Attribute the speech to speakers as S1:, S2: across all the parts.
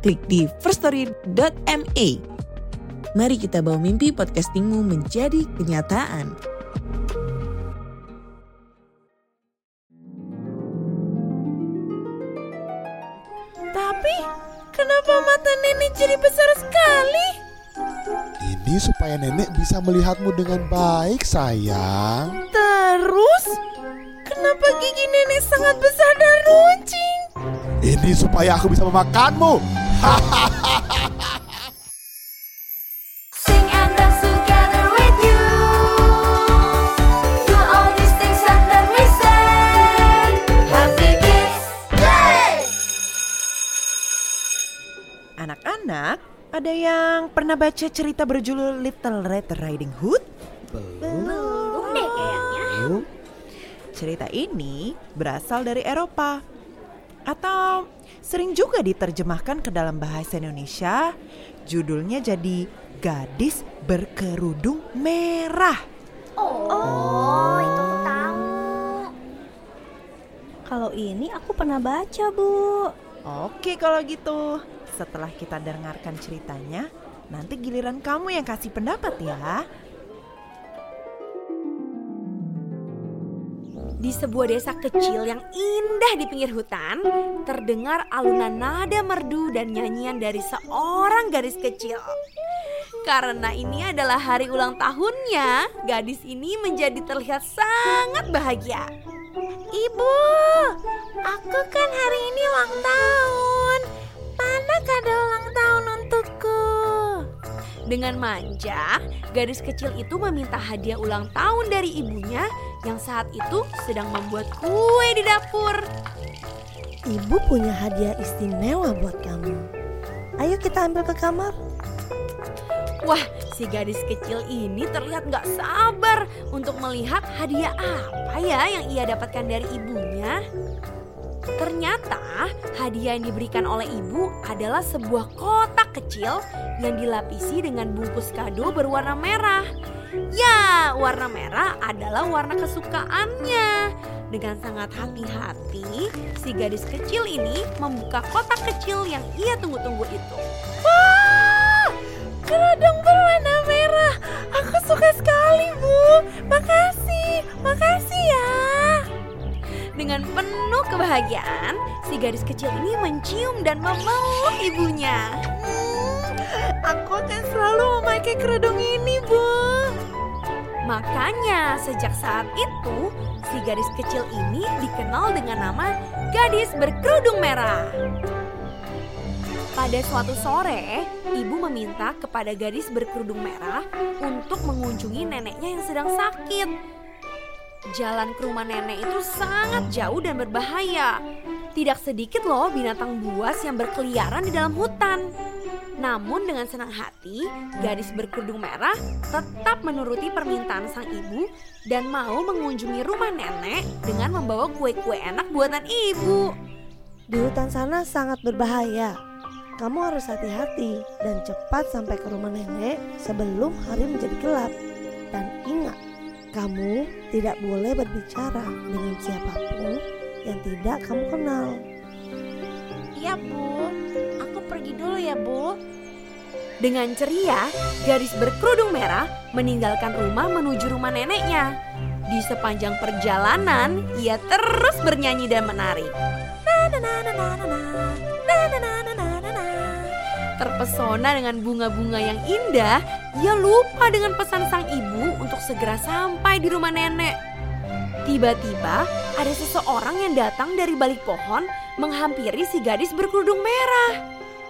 S1: klik di firststory.me. Mari kita bawa mimpi podcastingmu menjadi kenyataan.
S2: Tapi kenapa mata nenek jadi besar sekali?
S3: Ini supaya nenek bisa melihatmu dengan baik, sayang.
S2: Terus kenapa gigi nenek sangat besar dan runcing?
S3: Ini supaya aku bisa memakanmu.
S2: Anak-anak, ada yang pernah baca cerita berjudul Little Red Riding Hood?
S4: Belum deh kayaknya.
S2: Cerita ini berasal dari Eropa atau sering juga diterjemahkan ke dalam bahasa Indonesia. Judulnya jadi Gadis Berkerudung Merah.
S4: Oh, itu aku tahu.
S5: Kalau ini aku pernah baca, Bu.
S2: Oke kalau gitu. Setelah kita dengarkan ceritanya, nanti giliran kamu yang kasih pendapat ya.
S6: Di sebuah desa kecil yang indah di pinggir hutan, terdengar alunan nada merdu dan nyanyian dari seorang gadis kecil. Karena ini adalah hari ulang tahunnya, gadis ini menjadi terlihat sangat bahagia.
S4: Ibu, aku kan hari ini ulang tahun. Mana kado ulang tahun untukku?
S6: Dengan manja, gadis kecil itu meminta hadiah ulang tahun dari ibunya yang saat itu sedang membuat kue di dapur.
S5: Ibu punya hadiah istimewa buat kamu. Ayo kita ambil ke kamar.
S6: Wah, si gadis kecil ini terlihat gak sabar untuk melihat hadiah apa ya yang ia dapatkan dari ibunya. Ternyata hadiah yang diberikan oleh ibu adalah sebuah kotak kecil yang dilapisi dengan bungkus kado berwarna merah. Ya, warna merah adalah warna kesukaannya. Dengan sangat hati-hati, si gadis kecil ini membuka kotak kecil yang ia tunggu-tunggu itu.
S2: Wah, berwarna
S6: kebahagiaan, si gadis kecil ini mencium dan memeluk ibunya.
S2: Aku akan selalu memakai kerudung ini, Bu.
S6: Makanya sejak saat itu, si gadis kecil ini dikenal dengan nama gadis berkerudung merah. Pada suatu sore, ibu meminta kepada gadis berkerudung merah untuk mengunjungi neneknya yang sedang sakit. Jalan ke rumah nenek itu sangat jauh dan berbahaya. Tidak sedikit loh binatang buas yang berkeliaran di dalam hutan. Namun dengan senang hati, gadis berkerudung merah tetap menuruti permintaan sang ibu dan mau mengunjungi rumah nenek dengan membawa kue-kue enak buatan ibu.
S5: Di hutan sana sangat berbahaya. Kamu harus hati-hati dan cepat sampai ke rumah nenek sebelum hari menjadi gelap. Kamu tidak boleh berbicara dengan siapa pun yang tidak kamu kenal.
S4: Iya, Bu. Aku pergi dulu ya, Bu.
S6: Dengan ceria, gadis berkerudung merah meninggalkan rumah menuju rumah neneknya. Di sepanjang perjalanan, ia terus bernyanyi dan menari. Terpesona dengan bunga-bunga yang indah, ia lupa dengan pesan sang ibu untuk segera sampai di rumah nenek. Tiba-tiba ada seseorang yang datang dari balik pohon menghampiri si gadis berkerudung merah.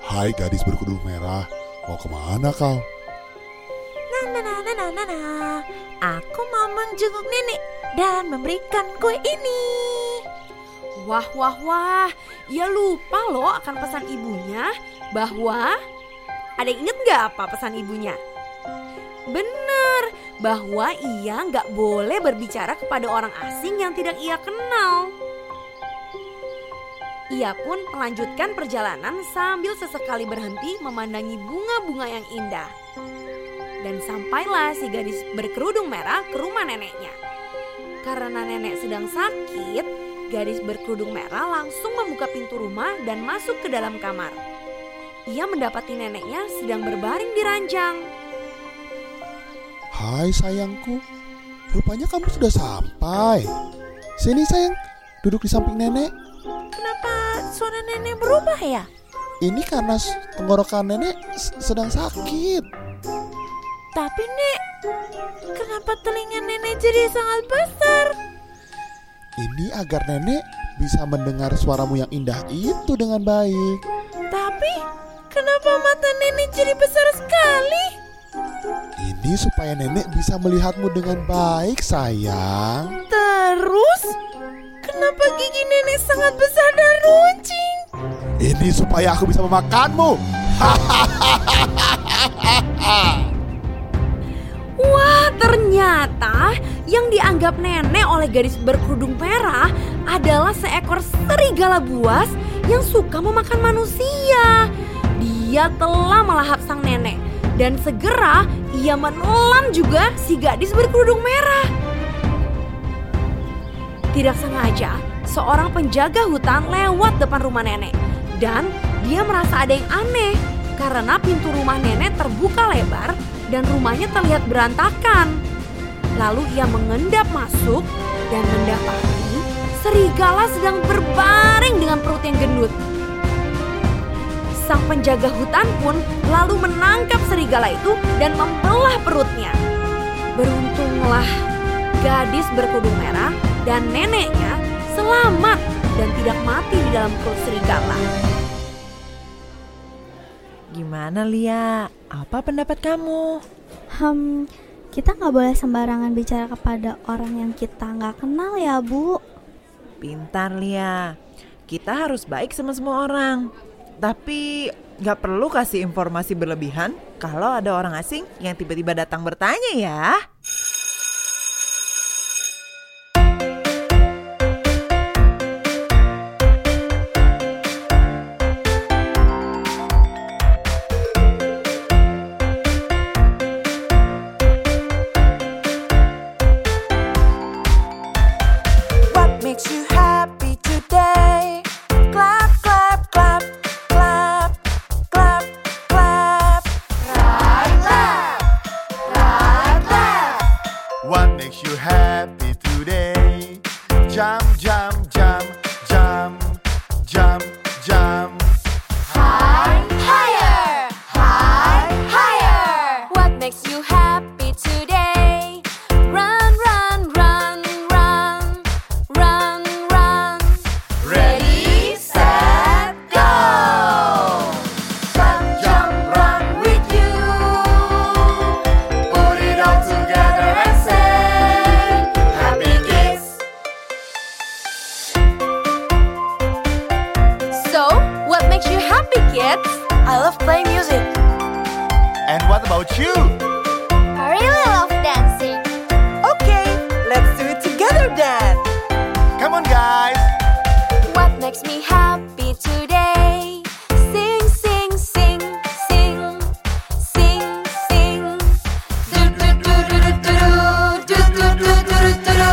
S3: Hai gadis berkerudung merah, mau ke mana kau?
S4: Nah, nah, nah, nah, nah, nah, nah. Aku mau menjenguk nenek dan memberikan kue ini.
S6: Wah, wah, wah. Ia lupa loh akan pesan ibunya bahwa... Ada yang inget nggak apa pesan ibunya? Bener, bahwa ia nggak boleh berbicara kepada orang asing yang tidak ia kenal. Ia pun melanjutkan perjalanan sambil sesekali berhenti memandangi bunga-bunga yang indah. Dan sampailah si gadis berkerudung merah ke rumah neneknya. Karena nenek sedang sakit, gadis berkerudung merah langsung membuka pintu rumah dan masuk ke dalam kamar. Ia mendapati neneknya sedang berbaring di ranjang.
S3: Hai sayangku, rupanya kamu sudah sampai. Sini sayang, duduk di samping nenek.
S4: Kenapa suara nenek berubah ya?
S3: Ini karena tenggorokan nenek sedang sakit.
S4: Tapi Nek, kenapa telinga nenek jadi sangat besar?
S3: Ini agar nenek bisa mendengar suaramu yang indah itu dengan baik.
S4: Tapi kenapa mata nenek jadi besar sekali?
S3: Ini supaya nenek bisa melihatmu dengan baik, sayang.
S4: Terus, kenapa gigi nenek sangat besar dan runcing?
S3: Ini supaya aku bisa memakanmu.
S6: Wah, ternyata yang dianggap nenek oleh gadis berkerudung merah adalah seekor serigala buas yang suka memakan manusia. Dia telah melahap sang nenek dan segera ia menelan juga si gadis berkerudung merah. Tidak sengaja, seorang penjaga hutan lewat depan rumah nenek dan dia merasa ada yang aneh karena pintu rumah nenek terbuka lebar dan rumahnya terlihat berantakan. Lalu ia mengendap masuk dan mendapati serigala sedang berbaring dengan perut yang gendut. Sang penjaga hutan pun lalu menangkap serigala itu dan membelah perutnya. Beruntunglah gadis berkerudung merah dan neneknya selamat dan tidak mati di dalam perut serigala.
S2: Gimana Lia? Apa pendapat kamu?
S7: Hmm, kita nggak boleh sembarangan bicara kepada orang yang kita nggak kenal ya, Bu.
S2: Pintar Lia. Kita harus baik sama semua orang. Tapi nggak perlu kasih informasi berlebihan kalau ada orang asing yang tiba-tiba datang bertanya ya.
S8: What makes you happy
S3: what makes you happy,
S8: kids? I love playing music.
S3: And what about you?
S8: I really love dancing.
S2: Okay, let's do it together then.
S3: Come on, guys.
S6: What makes me happy today? Sing, sing, sing, sing, sing, sing.
S8: Do do do do do do do do do do do do.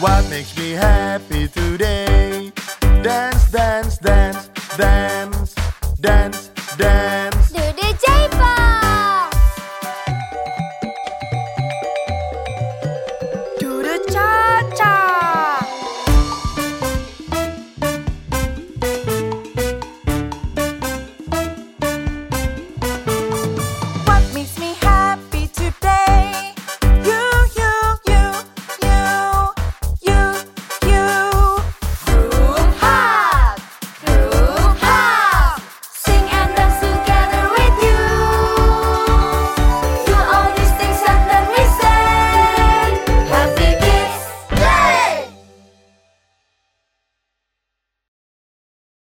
S3: What makes me happy today? Yeah.